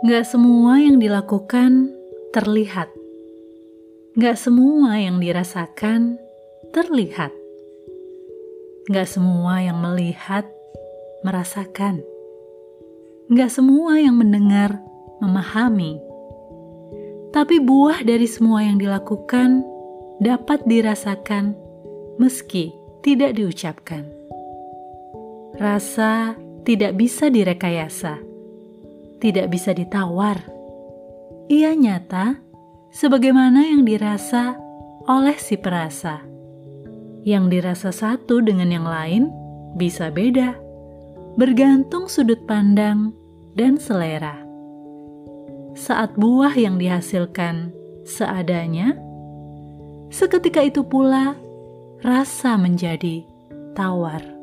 Gak semua yang dilakukan terlihat. Gak semua yang dirasakan terlihat. Gak semua yang melihat merasakan. Gak semua yang mendengar memahami. Tapi buah dari semua yang dilakukan dapat dirasakan meski tidak diucapkan. Rasa tidak bisa direkayasa, tidak bisa ditawar. Ia nyata sebagaimana yang dirasa oleh si perasa. Yang dirasa satu dengan yang lain bisa beda, bergantung sudut pandang dan selera saat buah yang dihasilkan seadanya, seketika itu pula rasa menjadi tawar.